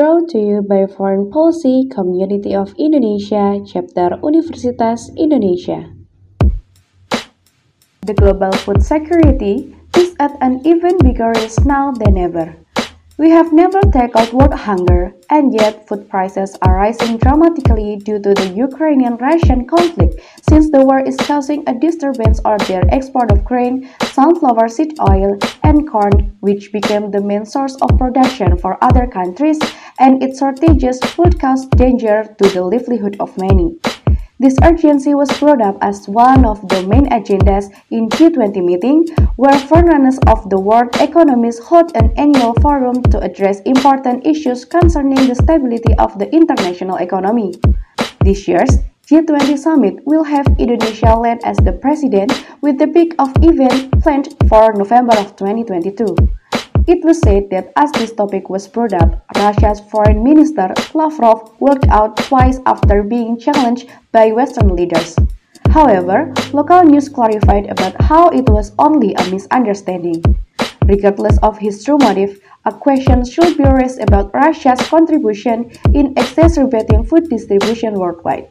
brought to you by Foreign Policy Community of Indonesia, Chapter Universitas Indonesia. The global food security is at an even bigger risk now than ever. We have never tackled world hunger, and yet food prices are rising dramatically due to the Ukrainian-Russian conflict since the war is causing a disturbance on their export of grain, sunflower seed oil, and corn, which became the main source of production for other countries, and its shortages would cause danger to the livelihood of many. This urgency was brought up as one of the main agendas in G20 meeting, where forerunners of the world economies hold an annual forum to address important issues concerning the stability of the international economy. This year's G20 summit will have Indonesia led as the president with the peak of event planned for November of 2022. It was said that as this topic was brought up, Russia's foreign minister Lavrov walked out twice after being challenged by Western leaders. However, local news clarified about how it was only a misunderstanding. Regardless of his true motive, a question should be raised about Russia's contribution in exacerbating food distribution worldwide.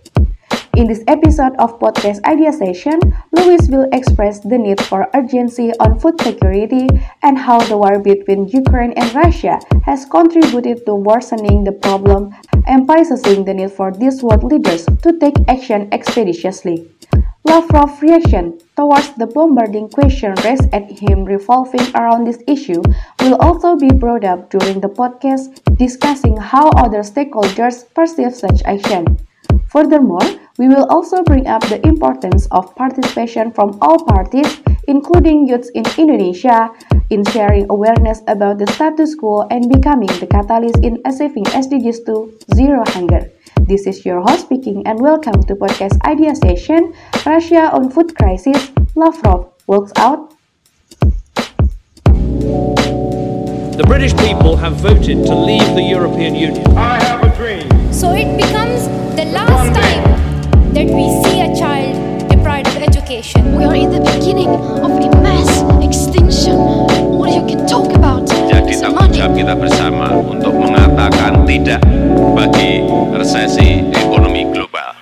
In this episode of podcast idea session, Louis will express the need for urgency on food security and how the war between Ukraine and Russia has contributed to worsening the problem, emphasizing the need for these world leaders to take action expeditiously. Lavrov's reaction towards the bombarding question raised at him revolving around this issue will also be brought up during the podcast discussing how other stakeholders perceive such action. Furthermore, we will also bring up the importance of participation from all parties, including youths in Indonesia, in sharing awareness about the status quo and becoming the catalyst in achieving SDGs to zero hunger. This is your host speaking and welcome to podcast idea session Russia on food crisis. Lavrov works out. The British people have voted to leave the European Union. I have a dream. So it becomes the last time that we see a child deprived of education. We are in the beginning of a mass extinction. What you can talk about Jadi tanggung jawab kita bersama untuk mengatakan tidak bagi resesi ekonomi global.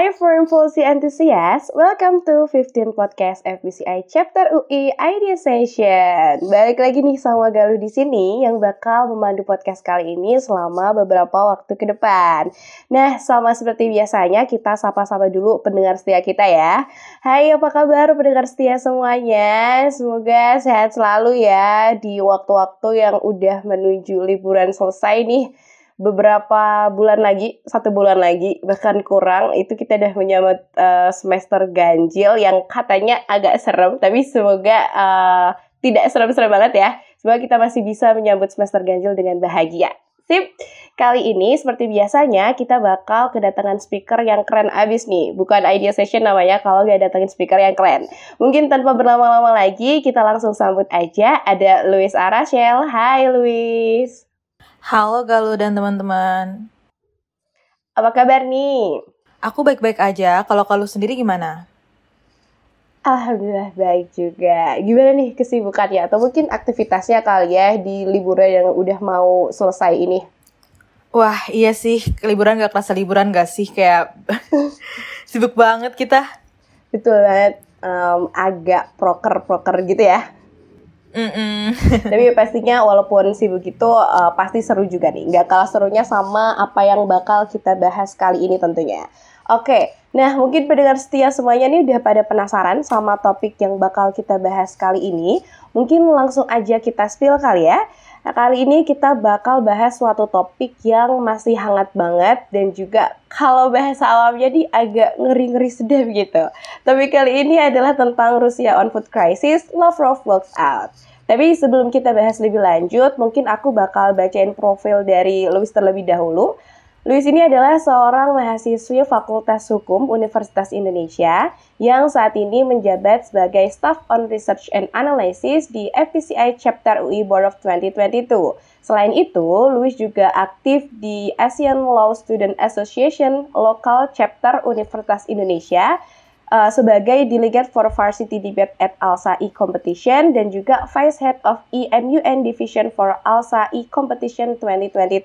Hi Foreign Policy Enthusiast, welcome to 15 Podcast FBCI Chapter UI Idea Session. Balik lagi nih sama Galuh di sini yang bakal memandu podcast kali ini selama beberapa waktu ke depan. Nah, sama seperti biasanya kita sapa-sapa dulu pendengar setia kita ya. Hai, apa kabar pendengar setia semuanya? Semoga sehat selalu ya di waktu-waktu yang udah menuju liburan selesai nih beberapa bulan lagi, satu bulan lagi, bahkan kurang, itu kita udah menyambut uh, semester ganjil yang katanya agak serem, tapi semoga uh, tidak serem-serem banget ya. Semoga kita masih bisa menyambut semester ganjil dengan bahagia. Sip, kali ini seperti biasanya kita bakal kedatangan speaker yang keren abis nih. Bukan idea session namanya kalau nggak datangin speaker yang keren. Mungkin tanpa berlama-lama lagi, kita langsung sambut aja. Ada Luis Arashel. Hai Luis. Halo Galuh dan teman-teman. Apa kabar nih? Aku baik-baik aja. Kalau Galuh sendiri gimana? Alhamdulillah baik juga. Gimana nih kesibukannya atau mungkin aktivitasnya kali ya di liburan yang udah mau selesai ini? Wah, iya sih. Liburan gak kerasa liburan gak sih? Kayak sibuk banget kita. Betul banget. Em, agak proker-proker gitu ya. Mm-mm. Tapi pastinya walaupun sibuk itu eh, pasti seru juga nih. Nggak kalah serunya sama apa yang bakal kita bahas kali ini tentunya. Oke, nah mungkin pendengar setia semuanya nih udah pada penasaran sama topik yang bakal kita bahas kali ini. Mungkin langsung aja kita spill kali ya. Nah, kali ini kita bakal bahas suatu topik yang masih hangat banget dan juga kalau bahasa awamnya nih agak ngeri-ngeri sedap gitu. Tapi kali ini adalah tentang Rusia on food crisis, Lavrov walks out. Tapi sebelum kita bahas lebih lanjut, mungkin aku bakal bacain profil dari Louis terlebih dahulu. Louis ini adalah seorang mahasiswi Fakultas Hukum Universitas Indonesia yang saat ini menjabat sebagai Staff on Research and Analysis di FPCI Chapter UI Board of 2022. Selain itu, Louis juga aktif di Asian Law Student Association Local Chapter Universitas Indonesia uh, sebagai Delegate for Varsity Debate at ALSA E Competition dan juga Vice Head of EMUN Division for ALSA E Competition 2022.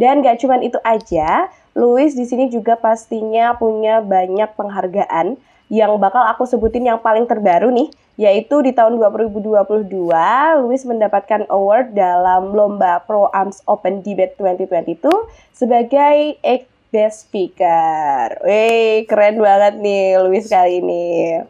Dan gak cuman itu aja, Louis di sini juga pastinya punya banyak penghargaan yang bakal aku sebutin yang paling terbaru nih, yaitu di tahun 2022, Louis mendapatkan award dalam lomba Pro Arms Open Debate 2022 sebagai Best Speaker. Wih, keren banget nih Louis kali ini.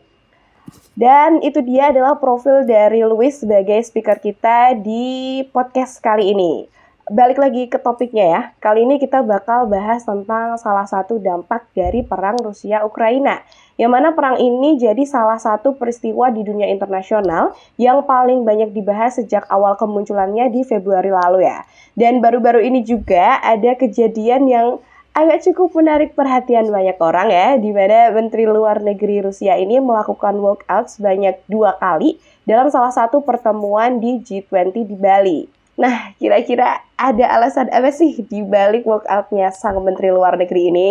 Dan itu dia adalah profil dari Louis sebagai speaker kita di podcast kali ini balik lagi ke topiknya ya. Kali ini kita bakal bahas tentang salah satu dampak dari perang Rusia Ukraina. Yang mana perang ini jadi salah satu peristiwa di dunia internasional yang paling banyak dibahas sejak awal kemunculannya di Februari lalu ya. Dan baru-baru ini juga ada kejadian yang agak cukup menarik perhatian banyak orang ya, di mana Menteri Luar Negeri Rusia ini melakukan walkout sebanyak dua kali dalam salah satu pertemuan di G20 di Bali. Nah, kira-kira ada alasan apa sih di balik walkoutnya sang Menteri Luar Negeri ini?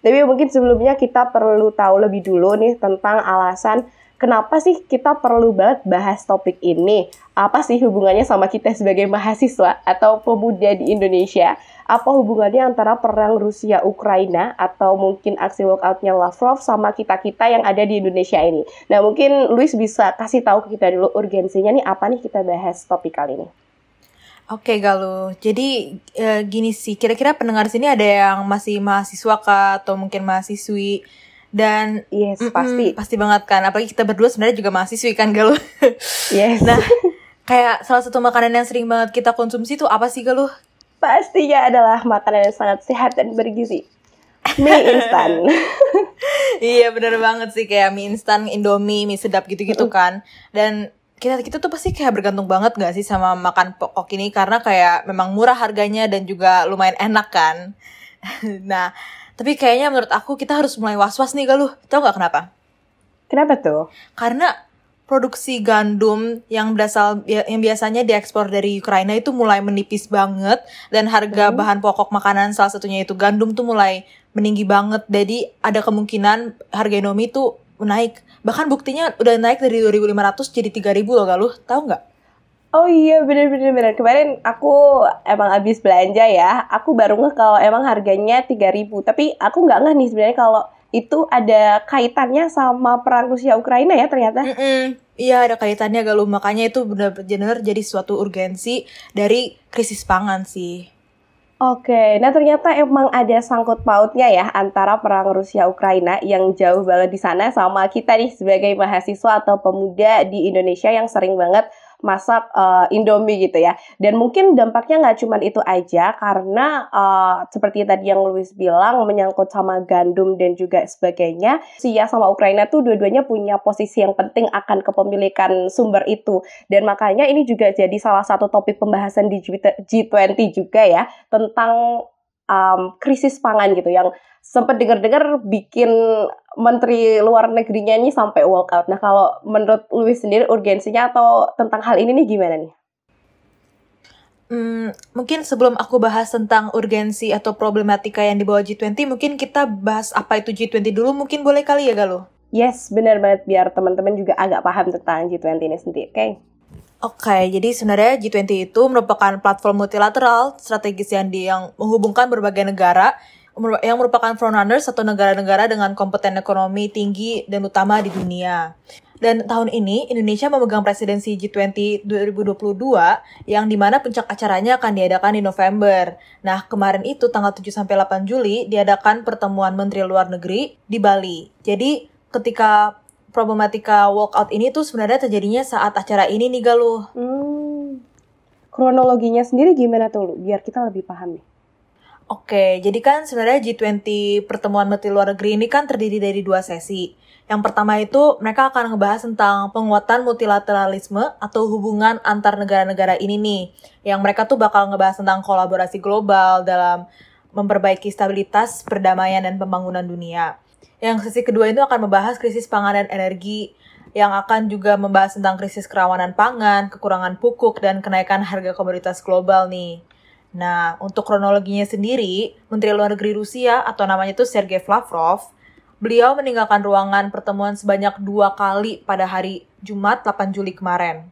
Tapi mungkin sebelumnya kita perlu tahu lebih dulu nih tentang alasan kenapa sih kita perlu banget bahas topik ini? Apa sih hubungannya sama kita sebagai mahasiswa atau pemuda di Indonesia? Apa hubungannya antara perang Rusia-Ukraina atau mungkin aksi walkoutnya Lavrov sama kita-kita yang ada di Indonesia ini? Nah, mungkin Luis bisa kasih tahu ke kita dulu urgensinya nih apa nih kita bahas topik kali ini. Oke Galuh, jadi e, gini sih, kira-kira pendengar sini ada yang masih mahasiswa kah atau mungkin mahasiswi dan yes mm -mm, pasti pasti banget kan, apalagi kita berdua sebenarnya juga mahasiswi kan Galuh. Yes. nah, kayak salah satu makanan yang sering banget kita konsumsi itu apa sih Galuh? Pastinya adalah makanan yang sangat sehat dan bergizi. Mie instan. iya bener banget sih kayak mie instan, indomie, mie sedap gitu-gitu kan. Dan kita kita tuh pasti kayak bergantung banget gak sih sama makan pokok ini karena kayak memang murah harganya dan juga lumayan enak kan. nah, tapi kayaknya menurut aku kita harus mulai was-was nih galuh. Tahu gak kenapa? Kenapa tuh? Karena produksi gandum yang berasal yang biasanya diekspor dari Ukraina itu mulai menipis banget dan harga hmm. bahan pokok makanan salah satunya itu gandum tuh mulai meninggi banget. Jadi ada kemungkinan harga Indomie tuh naik. Bahkan buktinya udah naik dari 2.500 jadi 3.000 loh gak lu? Tahu nggak? Oh iya bener-bener bener. Kemarin aku emang habis belanja ya. Aku baru ngeh kalau emang harganya 3000. Tapi aku nggak ngeh nih sebenarnya kalau itu ada kaitannya sama perang Rusia Ukraina ya ternyata. Mm -mm. Iya ada kaitannya galuh makanya itu benar-benar jadi suatu urgensi dari krisis pangan sih. Oke, nah ternyata emang ada sangkut pautnya ya antara perang Rusia Ukraina yang jauh banget di sana sama kita nih sebagai mahasiswa atau pemuda di Indonesia yang sering banget masak uh, Indomie gitu ya. Dan mungkin dampaknya nggak cuma itu aja karena uh, seperti tadi yang Luis bilang menyangkut sama gandum dan juga sebagainya. Rusia sama Ukraina tuh dua-duanya punya posisi yang penting akan kepemilikan sumber itu. Dan makanya ini juga jadi salah satu topik pembahasan di G20 juga ya tentang um, krisis pangan gitu yang sempat dengar-dengar bikin menteri luar negerinya ini sampai walkout. Nah, kalau menurut Louis sendiri urgensinya atau tentang hal ini nih gimana nih? Hmm, mungkin sebelum aku bahas tentang urgensi atau problematika yang dibawa G20, mungkin kita bahas apa itu G20 dulu, mungkin boleh kali ya Galuh? Yes, benar banget biar teman-teman juga agak paham tentang G20 ini sendiri, oke? Okay? Oke, okay, jadi sebenarnya G20 itu merupakan platform multilateral strategis yang, di, yang menghubungkan berbagai negara yang merupakan frontrunners atau negara-negara dengan kompeten ekonomi tinggi dan utama di dunia. Dan tahun ini Indonesia memegang presidensi G20 2022 yang di mana puncak acaranya akan diadakan di November. Nah, kemarin itu tanggal 7 sampai 8 Juli diadakan pertemuan Menteri Luar Negeri di Bali. Jadi, ketika problematika walkout ini tuh sebenarnya terjadinya saat acara ini nih Galuh. Hmm. Kronologinya sendiri gimana tuh lu? Biar kita lebih paham nih. Oke, jadi kan sebenarnya G20 pertemuan menteri luar negeri ini kan terdiri dari dua sesi. Yang pertama itu mereka akan ngebahas tentang penguatan multilateralisme atau hubungan antar negara-negara ini nih. Yang mereka tuh bakal ngebahas tentang kolaborasi global dalam memperbaiki stabilitas, perdamaian, dan pembangunan dunia. Yang sesi kedua itu akan membahas krisis pangan dan energi, yang akan juga membahas tentang krisis kerawanan pangan, kekurangan pupuk, dan kenaikan harga komoditas global nih. Nah, untuk kronologinya sendiri, Menteri Luar Negeri Rusia atau namanya itu Sergei Lavrov beliau meninggalkan ruangan pertemuan sebanyak dua kali pada hari Jumat 8 Juli kemarin.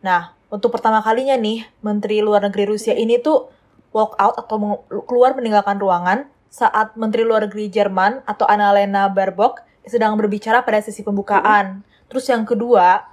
Nah, untuk pertama kalinya nih, Menteri Luar Negeri Rusia ini tuh walk out atau keluar meninggalkan ruangan saat Menteri Luar Negeri Jerman atau Annalena Baerbock sedang berbicara pada sesi pembukaan. Terus yang kedua,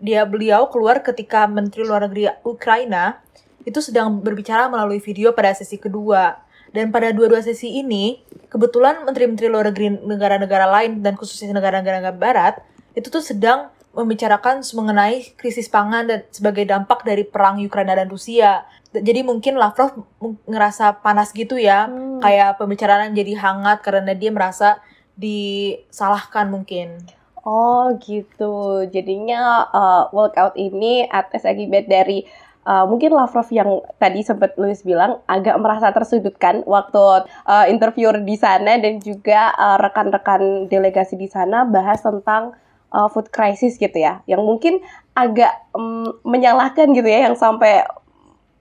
dia beliau keluar ketika Menteri Luar Negeri Ukraina itu sedang berbicara melalui video pada sesi kedua. Dan pada dua-dua sesi ini, kebetulan menteri-menteri luar negeri negara-negara lain dan khususnya negara-negara barat itu tuh sedang membicarakan mengenai krisis pangan dan sebagai dampak dari perang Ukraina dan Rusia. Jadi mungkin Lavrov ngerasa panas gitu ya, hmm. kayak pembicaraan jadi hangat karena dia merasa disalahkan mungkin. Oh gitu, jadinya uh, walkout ini atas akibat dari uh, mungkin Lavrov yang tadi sempat Louis bilang agak merasa tersudutkan waktu uh, interviewer di sana dan juga rekan rekan-rekan delegasi di sana bahas tentang uh, food crisis gitu ya, yang mungkin agak um, menyalahkan gitu ya, yang sampai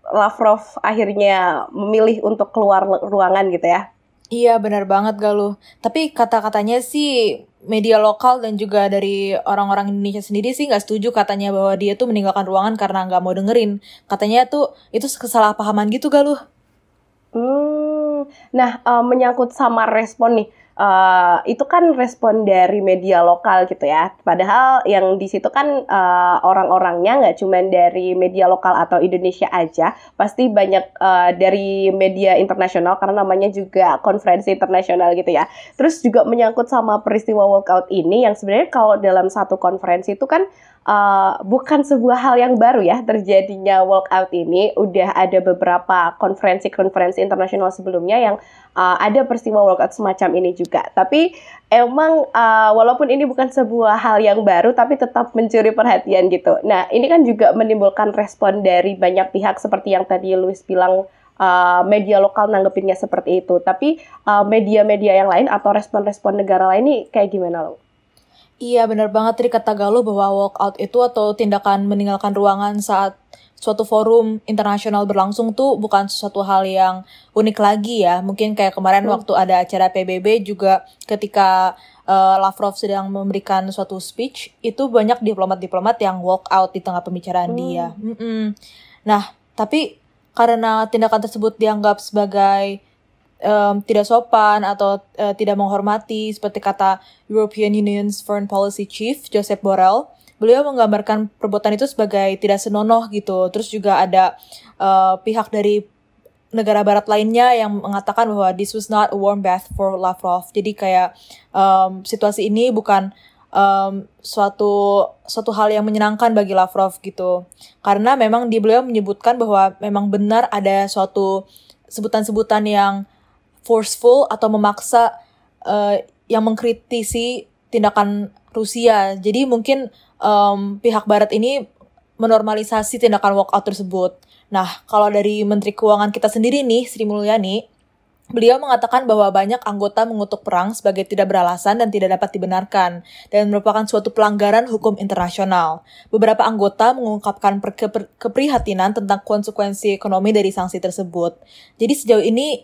Lavrov akhirnya memilih untuk keluar ruangan gitu ya. Iya benar banget Galuh. Tapi kata-katanya sih media lokal dan juga dari orang-orang Indonesia sendiri sih nggak setuju katanya bahwa dia tuh meninggalkan ruangan karena nggak mau dengerin. Katanya tuh itu kesalahpahaman gitu Galuh. Hmm, nah uh, menyangkut sama respon nih uh, itu kan respon dari media lokal gitu ya. Padahal yang di situ kan uh, orang-orangnya nggak cuma dari media lokal atau Indonesia aja, pasti banyak uh, dari media internasional karena namanya juga konferensi internasional gitu ya. Terus juga menyangkut sama peristiwa walkout ini yang sebenarnya kalau dalam satu konferensi itu kan uh, bukan sebuah hal yang baru ya terjadinya walkout ini. Udah ada beberapa konferensi-konferensi internasional sebelumnya yang uh, ada peristiwa walkout semacam ini juga. Tapi emang uh, walaupun ini bukan sebuah hal yang baru, tapi tetap mencuri perhatian gitu. Nah ini kan juga menimbulkan respon dari banyak pihak seperti yang tadi Luis bilang. Uh, media lokal nanggepinnya seperti itu, tapi media-media uh, yang lain atau respon-respon negara lain ini kayak gimana lo? Iya benar banget tadi kata Galuh bahwa walkout itu atau tindakan meninggalkan ruangan saat suatu forum internasional berlangsung tuh bukan sesuatu hal yang unik lagi ya. Mungkin kayak kemarin hmm. waktu ada acara PBB juga ketika uh, Lavrov sedang memberikan suatu speech itu banyak diplomat-diplomat yang walk out di tengah pembicaraan hmm. dia. Mm -mm. Nah, tapi karena tindakan tersebut dianggap sebagai um, tidak sopan atau uh, tidak menghormati seperti kata European Union's Foreign Policy Chief Joseph Borrell beliau menggambarkan perbuatan itu sebagai tidak senonoh gitu. Terus juga ada uh, pihak dari negara barat lainnya yang mengatakan bahwa this was not a warm bath for Lavrov. Jadi kayak um, situasi ini bukan um, suatu suatu hal yang menyenangkan bagi Lavrov gitu. Karena memang di beliau menyebutkan bahwa memang benar ada suatu sebutan-sebutan yang forceful atau memaksa uh, yang mengkritisi tindakan Rusia. Jadi mungkin um, pihak Barat ini menormalisasi tindakan walkout tersebut. Nah, kalau dari Menteri Keuangan kita sendiri nih, Sri Mulyani, beliau mengatakan bahwa banyak anggota mengutuk perang sebagai tidak beralasan dan tidak dapat dibenarkan, dan merupakan suatu pelanggaran hukum internasional. Beberapa anggota mengungkapkan keprihatinan tentang konsekuensi ekonomi dari sanksi tersebut. Jadi sejauh ini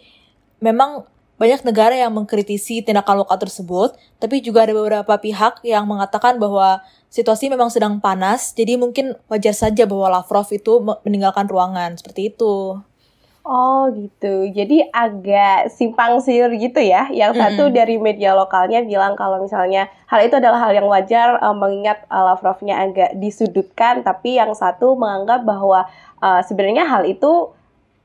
memang banyak negara yang mengkritisi tindakan lokal tersebut, tapi juga ada beberapa pihak yang mengatakan bahwa situasi memang sedang panas, jadi mungkin wajar saja bahwa Lavrov itu meninggalkan ruangan, seperti itu. Oh gitu, jadi agak simpang siur gitu ya. Yang satu mm -hmm. dari media lokalnya bilang kalau misalnya hal itu adalah hal yang wajar, uh, mengingat uh, Lavrovnya agak disudutkan, tapi yang satu menganggap bahwa uh, sebenarnya hal itu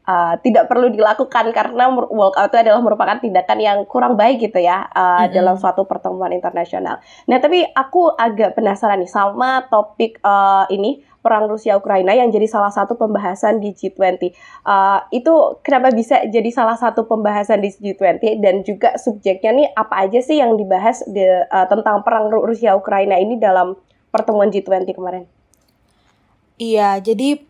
uh, tidak perlu dilakukan karena walkout itu adalah merupakan tindakan yang kurang baik gitu ya uh, mm-hmm. dalam suatu pertemuan internasional. Nah tapi aku agak penasaran nih sama topik uh, ini perang Rusia Ukraina yang jadi salah satu pembahasan di G20. Uh, itu kenapa bisa jadi salah satu pembahasan di G20 dan juga subjeknya nih apa aja sih yang dibahas de, uh, tentang perang Rusia Ukraina ini dalam pertemuan G20 kemarin? Iya, jadi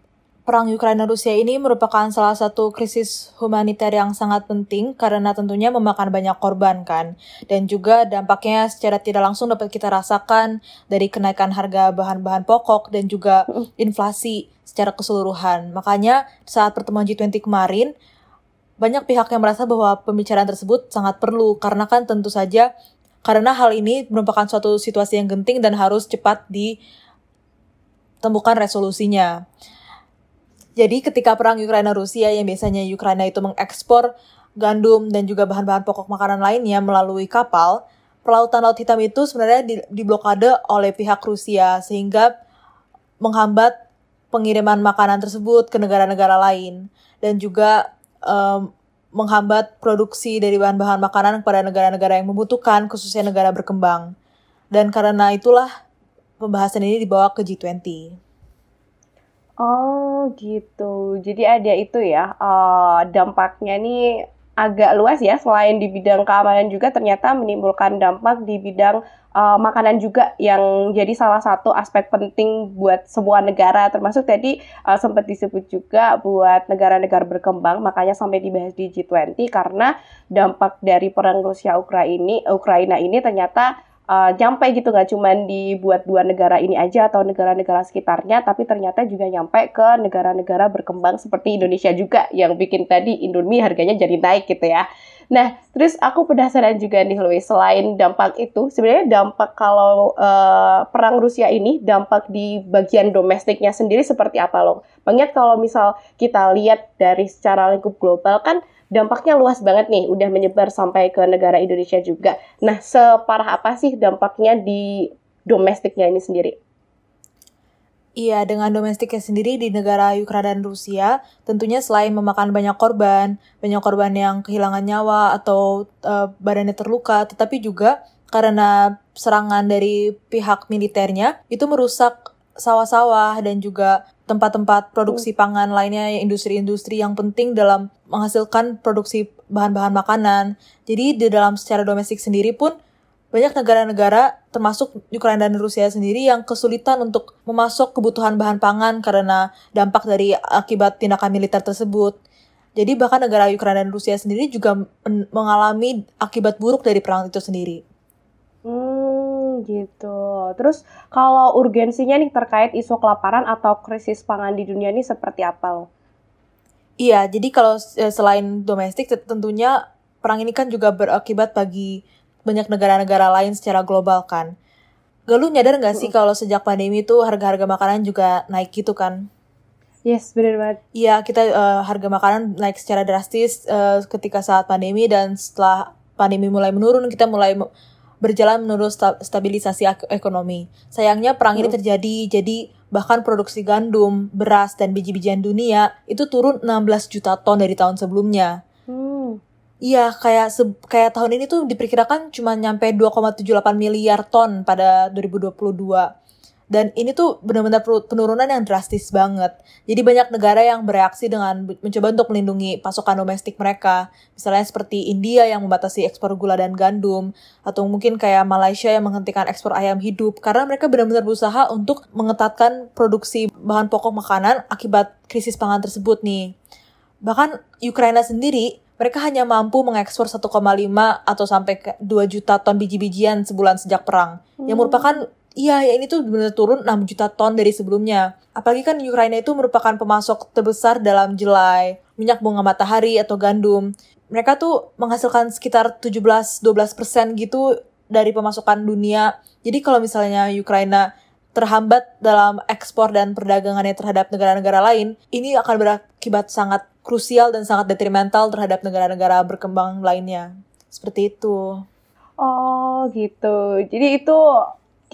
perang Ukraina Rusia ini merupakan salah satu krisis humaniter yang sangat penting karena tentunya memakan banyak korban kan dan juga dampaknya secara tidak langsung dapat kita rasakan dari kenaikan harga bahan-bahan pokok dan juga inflasi secara keseluruhan. Makanya saat pertemuan G20 kemarin banyak pihak yang merasa bahwa pembicaraan tersebut sangat perlu karena kan tentu saja karena hal ini merupakan suatu situasi yang genting dan harus cepat ditemukan resolusinya. Jadi ketika perang Ukraina Rusia yang biasanya Ukraina itu mengekspor gandum dan juga bahan-bahan pokok makanan lainnya melalui kapal, pelautan Laut Hitam itu sebenarnya di, diblokade oleh pihak Rusia sehingga menghambat pengiriman makanan tersebut ke negara-negara lain dan juga um, menghambat produksi dari bahan-bahan makanan kepada negara-negara yang membutuhkan, khususnya negara berkembang. Dan karena itulah pembahasan ini dibawa ke G20. Oh gitu, jadi ada itu ya uh, dampaknya nih agak luas ya. Selain di bidang keamanan juga ternyata menimbulkan dampak di bidang uh, makanan juga yang jadi salah satu aspek penting buat semua negara. Termasuk tadi uh, sempat disebut juga buat negara-negara berkembang. Makanya sampai dibahas di G20 karena dampak dari perang Rusia Ukraina Ukraina ini ternyata uh, nyampe gitu nggak cuma dibuat dua negara ini aja atau negara-negara sekitarnya tapi ternyata juga nyampe ke negara-negara berkembang seperti Indonesia juga yang bikin tadi Indomie harganya jadi naik gitu ya. Nah, terus aku penasaran juga nih Louis, selain dampak itu, sebenarnya dampak kalau uh, perang Rusia ini, dampak di bagian domestiknya sendiri seperti apa loh? Banyak kalau misal kita lihat dari secara lingkup global kan dampaknya luas banget nih, udah menyebar sampai ke negara Indonesia juga. Nah, separah apa sih dampaknya di domestiknya ini sendiri? Iya, dengan domestiknya sendiri di negara Ukraina dan Rusia, tentunya selain memakan banyak korban, banyak korban yang kehilangan nyawa atau uh, badannya terluka, tetapi juga karena serangan dari pihak militernya itu merusak sawah-sawah dan juga tempat-tempat produksi pangan lainnya, industri-industri yang penting dalam menghasilkan produksi bahan-bahan makanan. Jadi di dalam secara domestik sendiri pun banyak negara-negara termasuk Ukraina dan Rusia sendiri yang kesulitan untuk memasok kebutuhan bahan pangan karena dampak dari akibat tindakan militer tersebut. Jadi bahkan negara Ukraina dan Rusia sendiri juga mengalami akibat buruk dari perang itu sendiri. Hmm, gitu. Terus kalau urgensinya nih terkait isu kelaparan atau krisis pangan di dunia ini seperti apa loh? Iya, jadi kalau eh, selain domestik tentunya perang ini kan juga berakibat bagi banyak negara-negara lain secara global kan. Gak lu nyadar gak sih kalau sejak pandemi itu harga-harga makanan juga naik gitu kan? Yes, bener banget. Iya, kita uh, harga makanan naik secara drastis uh, ketika saat pandemi dan setelah pandemi mulai menurun, kita mulai berjalan menurut sta stabilisasi ekonomi. Sayangnya perang ini terjadi, jadi bahkan produksi gandum, beras, dan biji-bijian dunia itu turun 16 juta ton dari tahun sebelumnya. Iya, kayak se kayak tahun ini tuh diperkirakan cuma nyampe 2,78 miliar ton pada 2022. Dan ini tuh benar-benar penurunan yang drastis banget. Jadi banyak negara yang bereaksi dengan mencoba untuk melindungi pasokan domestik mereka. Misalnya seperti India yang membatasi ekspor gula dan gandum. Atau mungkin kayak Malaysia yang menghentikan ekspor ayam hidup. Karena mereka benar-benar berusaha untuk mengetatkan produksi bahan pokok makanan akibat krisis pangan tersebut nih. Bahkan Ukraina sendiri mereka hanya mampu mengekspor 1,5 atau sampai 2 juta ton biji-bijian sebulan sejak perang. Hmm. Yang merupakan iya ya ini tuh benar turun 6 juta ton dari sebelumnya. Apalagi kan Ukraina itu merupakan pemasok terbesar dalam jelai, minyak bunga matahari atau gandum. Mereka tuh menghasilkan sekitar 17-12% gitu dari pemasukan dunia. Jadi kalau misalnya Ukraina terhambat dalam ekspor dan perdagangannya terhadap negara-negara lain, ini akan berakibat sangat krusial dan sangat detrimental terhadap negara-negara berkembang lainnya. Seperti itu. Oh, gitu. Jadi itu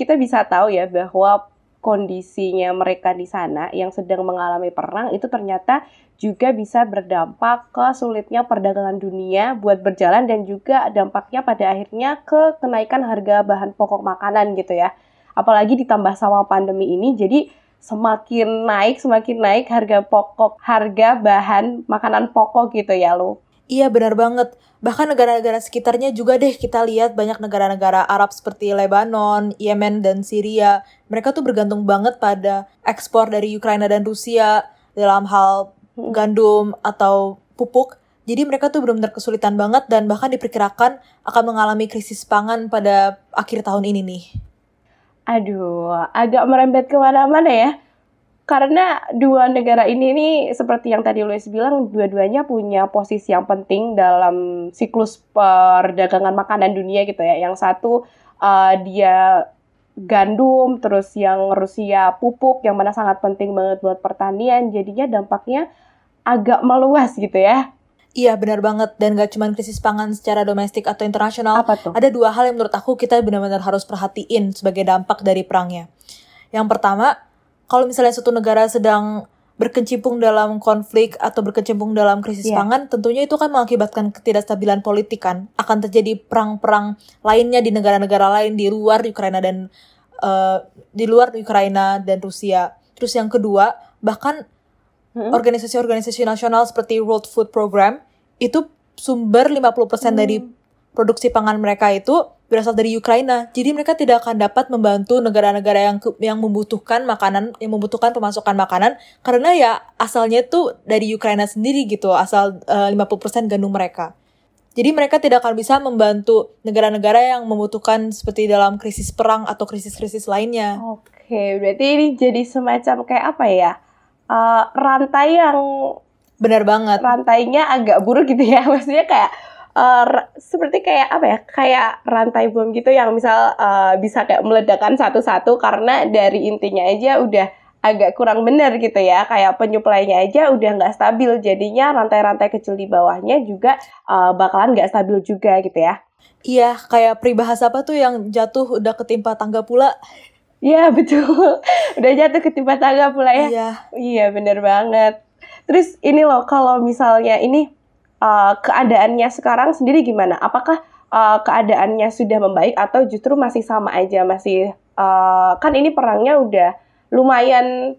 kita bisa tahu ya bahwa kondisinya mereka di sana yang sedang mengalami perang itu ternyata juga bisa berdampak ke sulitnya perdagangan dunia buat berjalan dan juga dampaknya pada akhirnya ke kenaikan harga bahan pokok makanan gitu ya. Apalagi ditambah sama pandemi ini jadi semakin naik semakin naik harga pokok harga bahan makanan pokok gitu ya lo Iya benar banget. Bahkan negara-negara sekitarnya juga deh kita lihat banyak negara-negara Arab seperti Lebanon, Yemen, dan Syria. Mereka tuh bergantung banget pada ekspor dari Ukraina dan Rusia dalam hal gandum atau pupuk. Jadi mereka tuh benar-benar kesulitan banget dan bahkan diperkirakan akan mengalami krisis pangan pada akhir tahun ini nih. Aduh, agak merembet ke mana-mana ya. Karena dua negara ini nih seperti yang tadi Luis bilang dua-duanya punya posisi yang penting dalam siklus perdagangan makanan dunia gitu ya. Yang satu uh, dia gandum, terus yang Rusia pupuk yang mana sangat penting banget buat pertanian. Jadinya dampaknya agak meluas gitu ya. Iya benar banget dan gak cuma krisis pangan secara domestik atau internasional. Apa tuh? Ada dua hal yang menurut aku kita benar-benar harus perhatiin sebagai dampak dari perangnya. Yang pertama, kalau misalnya suatu negara sedang berkecimpung dalam konflik atau berkecimpung dalam krisis Iya. pangan, tentunya itu kan mengakibatkan ketidakstabilan politik kan. Akan terjadi perang-perang lainnya di negara-negara lain di luar Ukraina dan eh, di luar Ukraina dan Rusia. Terus yang kedua, bahkan Hmm. organisasi-organisasi nasional seperti World Food Program itu sumber 50% dari Hmm. produksi pangan mereka itu berasal dari Ukraina. Jadi mereka tidak akan dapat membantu negara-negara yang yang membutuhkan makanan, yang membutuhkan pemasukan makanan karena ya asalnya itu dari Ukraina sendiri gitu, asal eh, 50% gandum mereka. Jadi mereka tidak akan bisa membantu negara-negara yang membutuhkan seperti dalam krisis perang atau krisis-krisis lainnya. Oke, berarti ini jadi semacam kayak apa ya? Eh, rantai yang Benar banget. rantainya agak buruk gitu ya. Maksudnya kayak ra- seperti kayak apa ya? Kayak rantai bom gitu yang misal eh, bisa kayak meledakkan satu-satu karena dari intinya aja udah agak kurang benar gitu ya. Kayak penyuplainya aja udah nggak stabil. Jadinya rantai-rantai kecil di bawahnya juga eh, bakalan nggak stabil juga gitu ya. Iya, kayak peribahasa apa tuh yang jatuh udah ketimpa tangga pula. Iya betul. Udah jatuh ke timpa tangga pula ya. Iya. Iya bener banget. Terus ini loh kalau misalnya ini uh, keadaannya sekarang sendiri gimana? Apakah uh, keadaannya sudah membaik atau justru masih sama aja masih uh, kan ini perangnya udah lumayan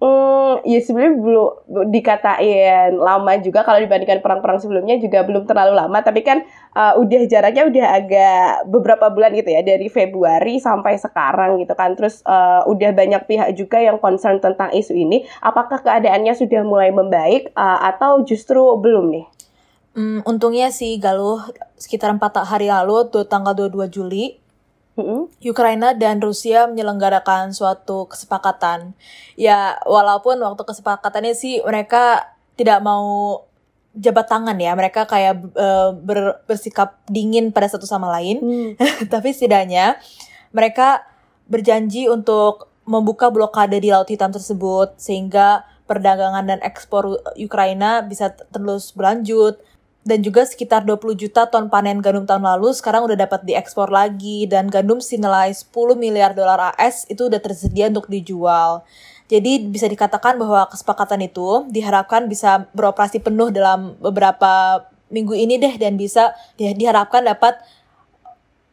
Hmm, ya sebenarnya belum dikatain lama juga kalau dibandingkan perang-perang sebelumnya juga belum terlalu lama tapi kan uh, udah jaraknya udah agak beberapa bulan gitu ya dari Februari sampai sekarang gitu kan terus uh, udah banyak pihak juga yang concern tentang isu ini apakah keadaannya sudah mulai membaik uh, atau justru belum nih? Hmm, untungnya sih Galuh sekitar 4 hari lalu tuh tanggal 22 Juli Mm-mm. Ukraina dan Rusia menyelenggarakan suatu kesepakatan. Ya, walaupun waktu kesepakatannya sih mereka tidak mau jabat tangan ya, mereka kayak eh, ber- bersikap dingin pada satu sama lain. Hmm. Tapi setidaknya mereka berjanji untuk membuka blokade di Laut Hitam tersebut sehingga perdagangan dan ekspor Ukraina bisa terus berlanjut dan juga sekitar 20 juta ton panen gandum tahun lalu sekarang udah dapat diekspor lagi dan gandum senilai 10 miliar dolar AS itu udah tersedia untuk dijual. Jadi bisa dikatakan bahwa kesepakatan itu diharapkan bisa beroperasi penuh dalam beberapa minggu ini deh dan bisa di- diharapkan dapat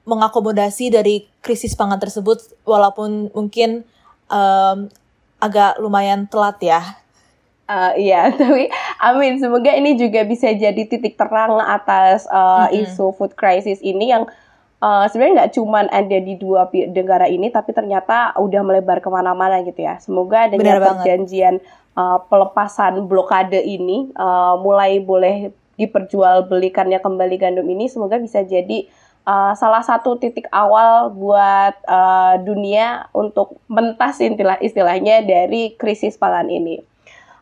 mengakomodasi dari krisis pangan tersebut walaupun mungkin em, agak lumayan telat ya. Uh, iya, tapi amin. Semoga ini juga bisa jadi titik terang atas uh, Mm-mm. isu food crisis ini yang uh, sebenarnya nggak cuman ada di dua negara ini, tapi ternyata udah melebar ke mana-mana gitu ya. Semoga Benar banget. perjanjian uh, pelepasan blokade ini uh, mulai boleh diperjualbelikannya kembali gandum ini, semoga bisa jadi uh, salah satu titik awal buat uh, dunia untuk mentas istilah istilahnya dari krisis pangan ini.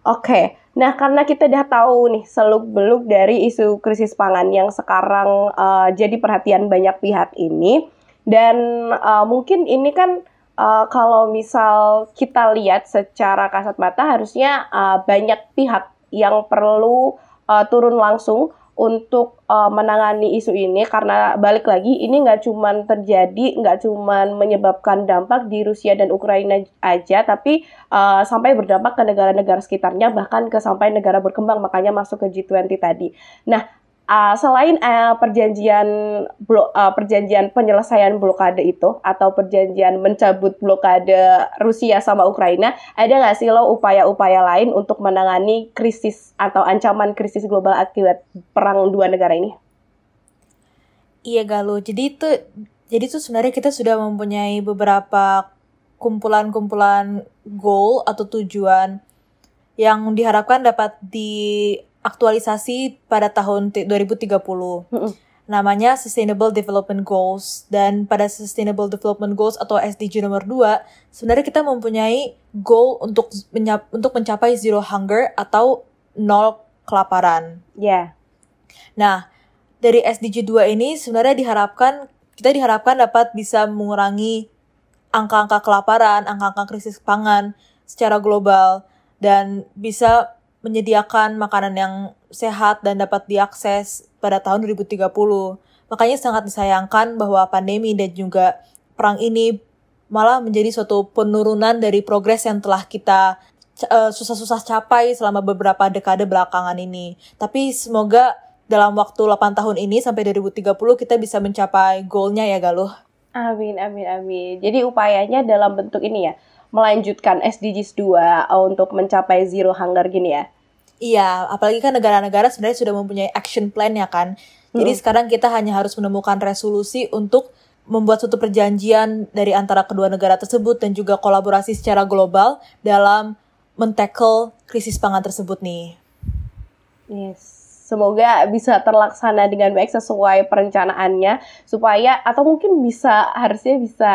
Oke, nah karena kita udah tahu nih seluk-beluk dari isu krisis pangan yang sekarang uh, jadi perhatian banyak pihak ini, dan uh, mungkin ini kan uh, kalau misal kita lihat secara kasat mata harusnya uh, banyak pihak yang perlu uh, turun langsung untuk uh, menangani isu ini karena balik lagi ini nggak cuman terjadi nggak cuman menyebabkan dampak di Rusia dan Ukraina aja tapi uh, sampai berdampak ke negara-negara sekitarnya bahkan ke sampai negara berkembang makanya masuk ke G20 tadi. Nah, uh, selain uh, perjanjian blo- uh, perjanjian penyelesaian blokade itu atau perjanjian mencabut blokade Rusia sama Ukraina, ada nggak sih lo upaya-upaya lain untuk menangani krisis atau ancaman krisis global akibat perang dua negara ini? Iya Galuh. Jadi itu jadi tuh sebenarnya kita sudah mempunyai beberapa kumpulan-kumpulan goal atau tujuan yang diharapkan dapat diaktualisasi pada tahun ti- 2030. Mm-mm. namanya Sustainable Development Goals dan pada Sustainable Development Goals atau SDG nomor 2 sebenarnya kita mempunyai goal untuk menyap, untuk mencapai zero hunger atau nol kelaparan. Ya. Yeah. Nah, dari SDG 2 ini sebenarnya diharapkan kita diharapkan dapat bisa mengurangi angka-angka kelaparan, angka-angka krisis pangan secara global dan bisa menyediakan makanan yang sehat dan dapat diakses pada tahun 2030. Makanya sangat disayangkan bahwa pandemi dan juga perang ini malah menjadi suatu penurunan dari progres yang telah kita uh, susah-susah capai selama beberapa dekade belakangan ini. Tapi semoga dalam waktu 8 tahun ini sampai 2030 kita bisa mencapai goalnya ya Galuh. Amin, amin, amin. Jadi upayanya dalam bentuk ini ya, melanjutkan SDGs 2 untuk mencapai zero hunger gini ya. Iya, apalagi kan negara-negara sebenarnya sudah mempunyai action plan ya kan. Jadi hmm. sekarang kita hanya harus menemukan resolusi untuk membuat suatu perjanjian dari antara kedua negara tersebut dan juga kolaborasi secara global dalam mentackle krisis pangan tersebut nih. Yes. Semoga bisa terlaksana dengan baik sesuai perencanaannya supaya atau mungkin bisa harusnya bisa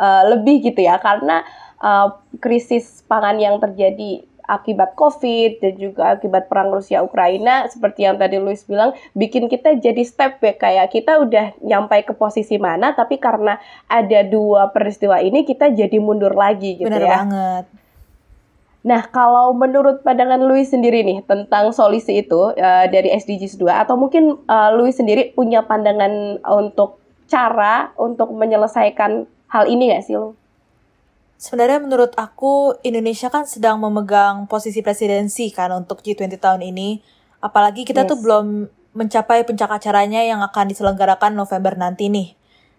uh, lebih gitu ya karena uh, krisis pangan yang terjadi akibat COVID dan juga akibat perang Rusia Ukraina seperti yang tadi Luis bilang bikin kita jadi step back kayak kita udah nyampe ke posisi mana tapi karena ada dua peristiwa ini kita jadi mundur lagi gitu Bener ya. banget. Nah, kalau menurut pandangan Luis sendiri nih tentang solusi itu uh, dari SDGs 2 atau mungkin uh, Luis sendiri punya pandangan untuk cara untuk menyelesaikan hal ini nggak sih lu? Sebenarnya menurut aku Indonesia kan sedang memegang posisi presidensi kan untuk G20 tahun ini. Apalagi kita yes. tuh belum mencapai puncak acaranya yang akan diselenggarakan November nanti nih.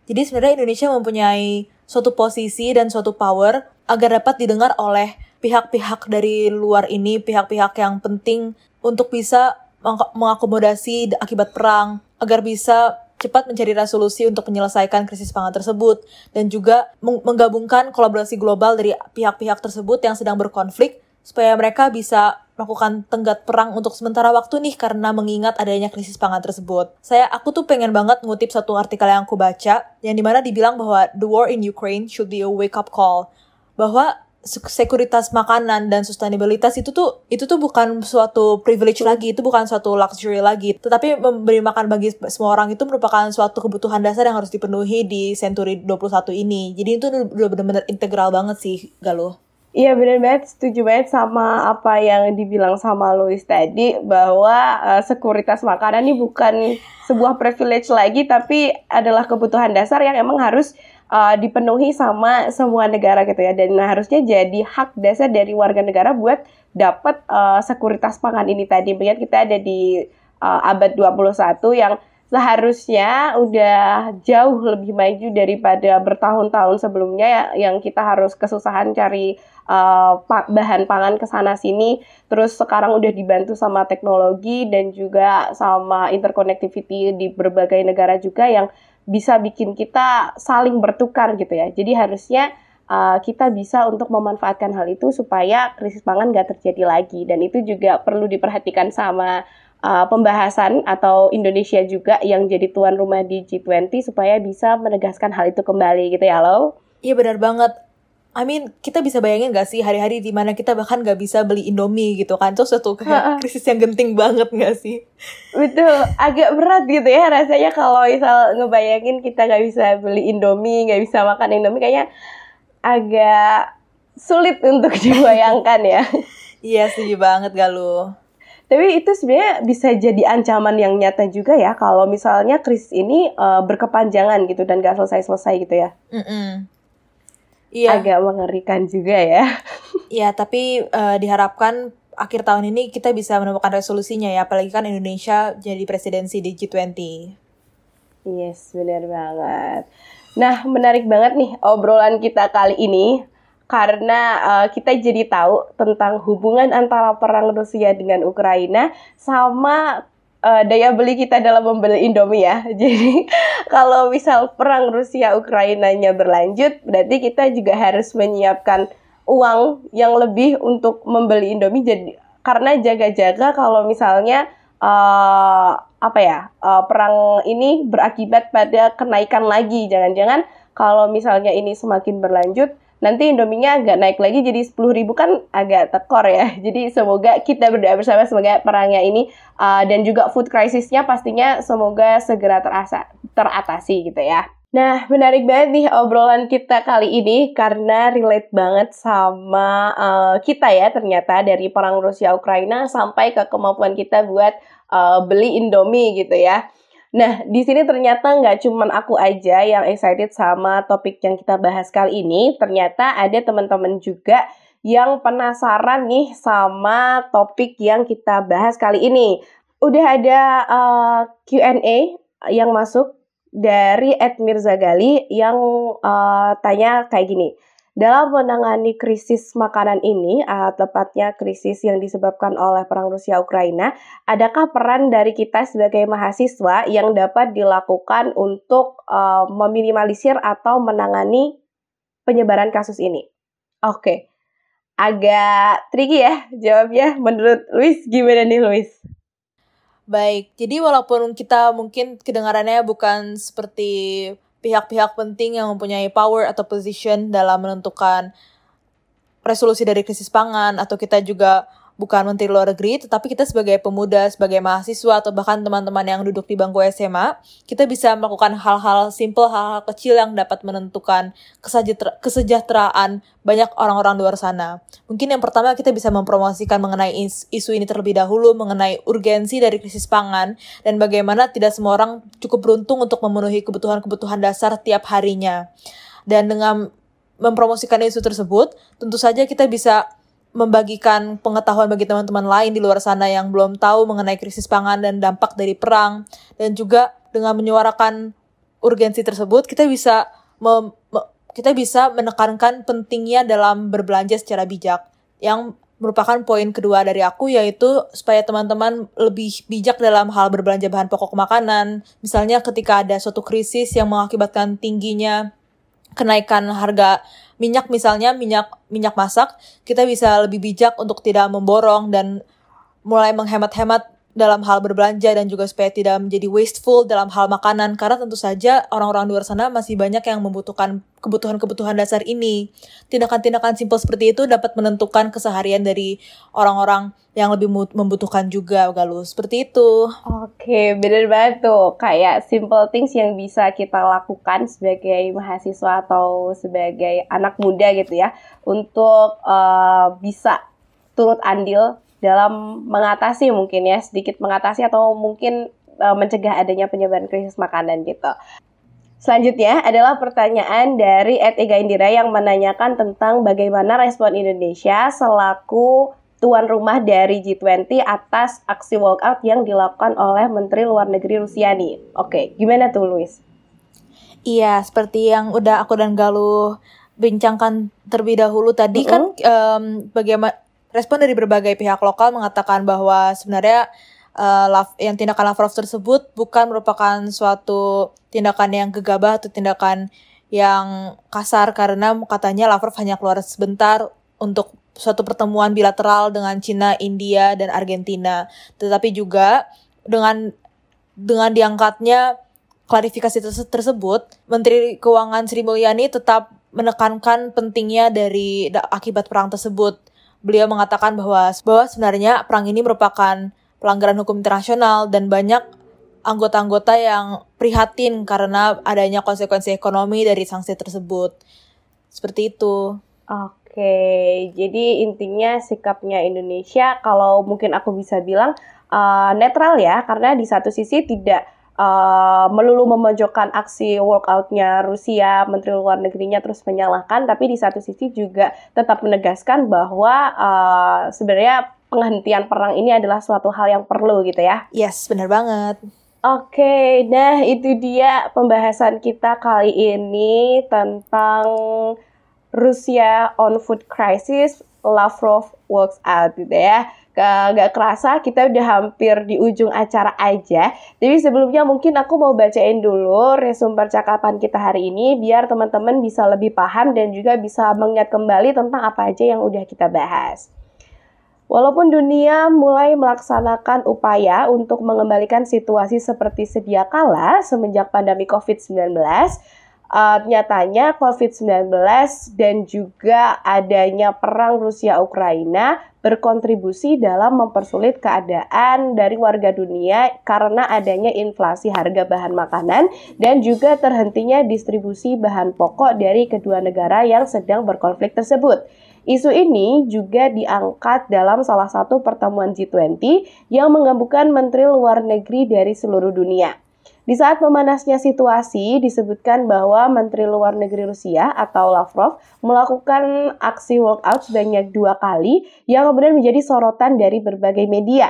Jadi sebenarnya Indonesia mempunyai suatu posisi dan suatu power agar dapat didengar oleh pihak-pihak dari luar ini, pihak-pihak yang penting untuk bisa mengakomodasi akibat perang, agar bisa cepat mencari resolusi untuk menyelesaikan krisis pangan tersebut dan juga menggabungkan kolaborasi global dari pihak-pihak tersebut yang sedang berkonflik supaya mereka bisa melakukan tenggat perang untuk sementara waktu nih karena mengingat adanya krisis pangan tersebut. Saya aku tuh pengen banget ngutip satu artikel yang aku baca yang di mana dibilang bahwa the war in Ukraine should be a wake up call bahwa sekuritas makanan dan sustainabilitas itu tuh itu tuh bukan suatu privilege lagi, itu bukan suatu luxury lagi, tetapi memberi makan bagi semua orang itu merupakan suatu kebutuhan dasar yang harus dipenuhi di century 21 ini. Jadi itu udah benar-benar integral banget sih, Galuh. Iya benar banget, setuju banget sama apa yang dibilang sama Louis tadi bahwa uh, sekuritas makanan ini bukan sebuah privilege lagi tapi adalah kebutuhan dasar yang emang harus uh, dipenuhi sama semua negara gitu ya dan harusnya jadi hak dasar dari warga negara buat dapat uh, sekuritas pangan ini tadi. Melihat kita ada di uh, abad 21 yang seharusnya udah jauh lebih maju daripada bertahun-tahun sebelumnya yang kita harus kesusahan cari uh, bahan pangan ke sana sini terus sekarang udah dibantu sama teknologi dan juga sama interconnectivity di berbagai negara juga yang bisa bikin kita saling bertukar gitu ya. Jadi harusnya uh, kita bisa untuk memanfaatkan hal itu supaya krisis pangan nggak terjadi lagi dan itu juga perlu diperhatikan sama uh, pembahasan atau Indonesia juga yang jadi tuan rumah di G20 supaya bisa menegaskan hal itu kembali gitu ya lo. Iya benar banget. I mean, kita bisa bayangin gak sih hari-hari di mana kita bahkan gak bisa beli Indomie gitu kan. Itu suatu kayak krisis yang genting banget gak sih? Betul, agak berat gitu ya rasanya kalau misal ngebayangin kita gak bisa beli Indomie, gak bisa makan Indomie kayaknya agak sulit untuk dibayangkan ya. iya, setuju banget Galuh. Tapi itu sebenarnya bisa jadi ancaman yang nyata juga ya kalau misalnya krisis ini uh, berkepanjangan gitu dan gak selesai-selesai gitu ya. Mm -mm. Iya. Agak mengerikan juga ya. Iya, tapi uh, diharapkan akhir tahun ini kita bisa menemukan resolusinya ya, apalagi kan Indonesia jadi presidensi di G20. Yes, benar banget. Nah, menarik banget nih obrolan kita kali ini karena uh, kita jadi tahu tentang hubungan antara perang Rusia dengan Ukraina sama uh, daya beli kita dalam membeli Indomie ya. Jadi kalau misal perang Rusia Ukrainanya berlanjut, berarti kita juga harus menyiapkan uang yang lebih untuk membeli Indomie. Jadi karena jaga-jaga kalau misalnya uh, apa ya uh, perang ini berakibat pada kenaikan lagi. Jangan-jangan kalau misalnya ini semakin berlanjut, nanti Indominya agak naik lagi jadi 10 ribu kan agak tekor ya. Jadi semoga kita berdoa bersama semoga perangnya ini uh, dan juga food crisisnya pastinya semoga segera terasa, teratasi gitu ya. Nah, menarik banget nih obrolan kita kali ini karena relate banget sama uh, kita ya ternyata dari perang Rusia Ukraina sampai ke kemampuan kita buat uh, beli Indomie gitu ya. Nah, di sini ternyata nggak cuman aku aja yang excited sama topik yang kita bahas kali ini. Ternyata ada teman-teman juga yang penasaran nih sama topik yang kita bahas kali ini. Udah ada uh, Q&A yang masuk dari Ed Mirzagali yang uh, tanya kayak gini. Dalam menangani krisis makanan ini, uh, tepatnya krisis yang disebabkan oleh perang Rusia Ukraina, adakah peran dari kita sebagai mahasiswa yang dapat dilakukan untuk uh, meminimalisir atau menangani penyebaran kasus ini? Oke, okay. agak tricky ya jawabnya. Menurut Luis, gimana nih Luis? Baik, jadi walaupun kita mungkin kedengarannya bukan seperti pihak-pihak penting yang mempunyai power atau position dalam menentukan resolusi dari krisis pangan atau kita juga bukan menteri luar negeri, tetapi kita sebagai pemuda, sebagai mahasiswa, atau bahkan teman-teman yang duduk di bangku SMA, kita bisa melakukan hal-hal simple, hal-hal kecil yang dapat menentukan kesejahteraan banyak orang-orang luar sana. Mungkin yang pertama kita bisa mempromosikan mengenai isu ini terlebih dahulu, mengenai urgensi dari krisis pangan, dan bagaimana tidak semua orang cukup beruntung untuk memenuhi kebutuhan-kebutuhan dasar tiap harinya. Dan dengan mempromosikan isu tersebut, tentu saja kita bisa membagikan pengetahuan bagi teman-teman lain di luar sana yang belum tahu mengenai krisis pangan dan dampak dari perang. Dan juga dengan menyuarakan urgensi tersebut kita bisa kita bisa menekankan pentingnya dalam berbelanja secara bijak. Yang merupakan poin kedua dari aku yaitu supaya teman-teman lebih bijak dalam hal berbelanja bahan pokok makanan. Misalnya ketika ada suatu krisis yang mengakibatkan tingginya kenaikan harga minyak misalnya minyak minyak masak kita bisa lebih bijak untuk tidak memborong dan mulai menghemat-hemat dalam hal berbelanja dan juga supaya tidak menjadi wasteful dalam hal makanan karena tentu saja orang-orang di luar sana masih banyak yang membutuhkan kebutuhan-kebutuhan dasar ini. Tindakan-tindakan simpel seperti itu dapat menentukan keseharian dari orang-orang yang lebih membutuhkan juga Galus. Seperti itu. Oke, bener banget tuh. Kayak simple things yang bisa kita lakukan sebagai mahasiswa atau sebagai anak muda gitu ya untuk uh, bisa turut andil dalam mengatasi mungkin ya sedikit mengatasi atau mungkin uh, mencegah adanya penyebaran krisis makanan gitu. Selanjutnya adalah pertanyaan dari Ed Ega Indira yang menanyakan tentang bagaimana respon Indonesia selaku tuan rumah dari G20 atas aksi walkout yang dilakukan oleh Menteri Luar Negeri Rusia nih. Oke, gimana tuh Luis? Iya, seperti yang udah aku dan Galuh bincangkan terlebih dahulu tadi mm -hmm. kan um, bagaimana respon dari berbagai pihak lokal mengatakan bahwa sebenarnya uh, yang tindakan Lavrov tersebut bukan merupakan suatu tindakan yang gegabah atau tindakan yang kasar karena katanya Lavrov hanya keluar sebentar untuk suatu pertemuan bilateral dengan Cina, India, dan Argentina. Tetapi juga dengan dengan diangkatnya klarifikasi tersebut, Menteri Keuangan Sri Mulyani tetap menekankan pentingnya dari akibat perang tersebut beliau mengatakan bahwa bahwa sebenarnya perang ini merupakan pelanggaran hukum internasional dan banyak anggota-anggota yang prihatin karena adanya konsekuensi ekonomi dari sanksi tersebut. Seperti itu. Oke, jadi intinya sikapnya Indonesia kalau mungkin aku bisa bilang uh, netral ya, karena di satu sisi tidak uh, melulu memojokkan aksi walkoutnya Rusia, Menteri Luar Negerinya terus menyalahkan, tapi di satu sisi juga tetap menegaskan bahwa uh, sebenarnya penghentian perang ini adalah suatu hal yang perlu gitu ya. Yes, benar banget. Oke, okay, nah itu dia pembahasan kita kali ini tentang Rusia on food crisis, Lavrov works out gitu ya gak kerasa kita udah hampir di ujung acara aja. Jadi sebelumnya mungkin aku mau bacain dulu resume percakapan kita hari ini biar teman-teman bisa lebih paham dan juga bisa mengingat kembali tentang apa aja yang udah kita bahas. Walaupun dunia mulai melaksanakan upaya untuk mengembalikan situasi seperti sedia kala semenjak pandemi COVID-19, uh, nyatanya COVID-19 dan juga adanya perang Rusia-Ukraina berkontribusi dalam mempersulit keadaan dari warga dunia karena adanya inflasi harga bahan makanan dan juga terhentinya distribusi bahan pokok dari kedua negara yang sedang berkonflik tersebut. Isu ini juga diangkat dalam salah satu pertemuan G20 yang menggabungkan menteri luar negeri dari seluruh dunia. Di saat memanasnya situasi, disebutkan bahwa Menteri Luar Negeri Rusia atau Lavrov melakukan aksi walkout sebanyak dua kali yang kemudian menjadi sorotan dari berbagai media.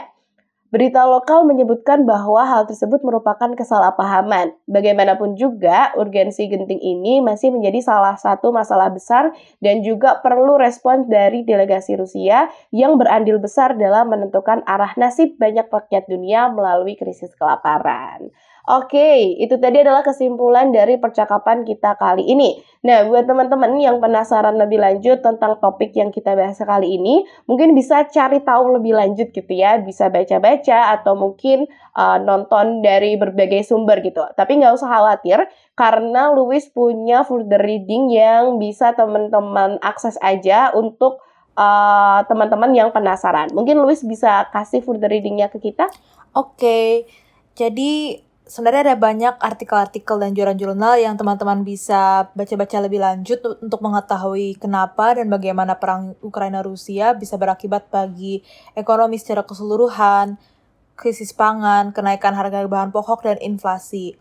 Berita lokal menyebutkan bahwa hal tersebut merupakan kesalahpahaman. Bagaimanapun juga, urgensi genting ini masih menjadi salah satu masalah besar dan juga perlu respons dari delegasi Rusia yang berandil besar dalam menentukan arah nasib banyak rakyat dunia melalui krisis kelaparan. Oke, itu tadi adalah kesimpulan dari percakapan kita kali ini. Nah, buat teman-teman yang penasaran lebih lanjut tentang topik yang kita bahas kali ini, mungkin bisa cari tahu lebih lanjut gitu ya, bisa baca-baca atau mungkin uh, nonton dari berbagai sumber gitu. Tapi nggak usah khawatir, karena Louis punya further reading yang bisa teman-teman akses aja untuk uh, teman-teman yang penasaran. Mungkin Louis bisa kasih further readingnya ke kita? Oke, jadi sebenarnya ada banyak artikel-artikel dan jurnal-jurnal yang teman-teman bisa baca-baca lebih lanjut untuk mengetahui kenapa dan bagaimana perang Ukraina-Rusia bisa berakibat bagi ekonomi secara keseluruhan, krisis pangan, kenaikan harga bahan pokok, dan inflasi.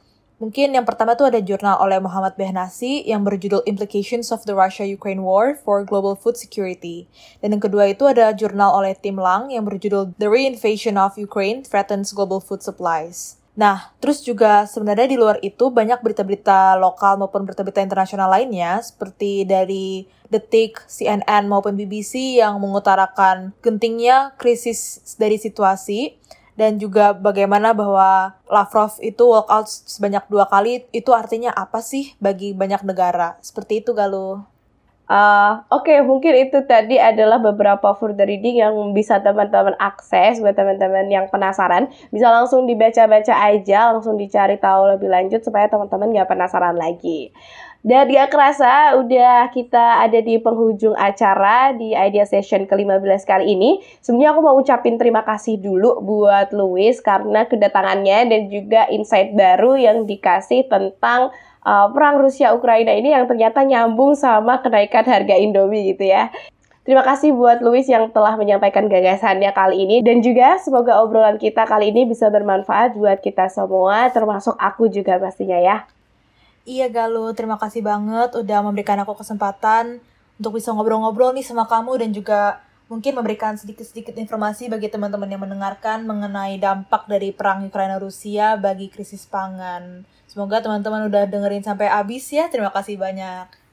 Mungkin yang pertama tuh ada jurnal oleh Muhammad Behnasi yang berjudul Implications of the Russia-Ukraine War for Global Food Security. Dan yang kedua itu ada jurnal oleh Tim Lang yang berjudul The Reinvasion of Ukraine Threatens Global Food Supplies. Nah, terus juga sebenarnya di luar itu banyak berita-berita lokal maupun berita-berita internasional lainnya seperti dari Detik, CNN maupun BBC yang mengutarakan gentingnya krisis dari situasi dan juga bagaimana bahwa Lavrov itu walkout sebanyak dua kali itu artinya apa sih bagi banyak negara seperti itu Galuh. Uh, Oke, okay, mungkin itu tadi adalah beberapa further reading yang bisa teman-teman akses buat teman-teman yang penasaran. Bisa langsung dibaca-baca aja, langsung dicari tahu lebih lanjut supaya teman-teman nggak penasaran lagi. Dan gak kerasa udah kita ada di penghujung acara di Idea Session ke-15 kali ini. Sebenarnya aku mau ucapin terima kasih dulu buat Louis karena kedatangannya dan juga insight baru yang dikasih tentang uh, perang Rusia Ukraina ini yang ternyata nyambung sama kenaikan harga Indomie gitu ya. Terima kasih buat Louis yang telah menyampaikan gagasannya kali ini dan juga semoga obrolan kita kali ini bisa bermanfaat buat kita semua termasuk aku juga pastinya ya. Iya Galuh, terima kasih banget udah memberikan aku kesempatan untuk bisa ngobrol-ngobrol nih sama kamu dan juga mungkin memberikan sedikit-sedikit informasi bagi teman-teman yang mendengarkan mengenai dampak dari perang Ukraina Rusia bagi krisis pangan. Semoga teman-teman udah dengerin sampai habis ya. Terima kasih banyak.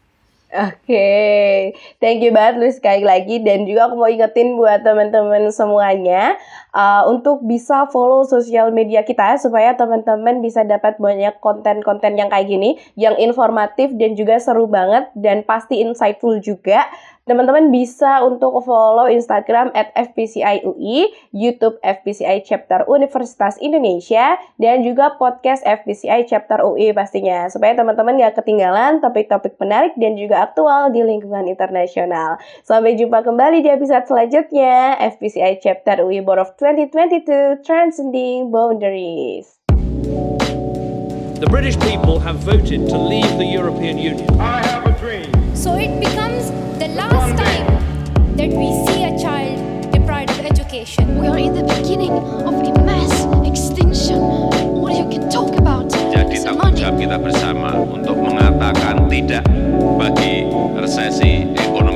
Oke, okay. thank you banget lu sekali lagi dan juga aku mau ingetin buat teman-teman semuanya uh, untuk bisa follow sosial media kita supaya teman-teman bisa dapat banyak konten-konten yang kayak gini yang informatif dan juga seru banget dan pasti insightful juga. Teman-teman bisa untuk follow Instagram at FPCIUI, YouTube FPCI Chapter Universitas Indonesia, dan juga podcast FPCI Chapter UI pastinya. Supaya teman-teman gak ketinggalan topik-topik menarik dan juga aktual di lingkungan internasional. Sampai jumpa kembali di episode selanjutnya, FPCI Chapter UI Board of 2022 Transcending Boundaries. The British people have voted to leave the European Union. I have a dream. So it the last time that we see a child deprived of education. We are in the beginning of a mass extinction. What you can talk about? Jadi tanggung jawab kita bersama untuk mengatakan tidak bagi resesi ekonomi.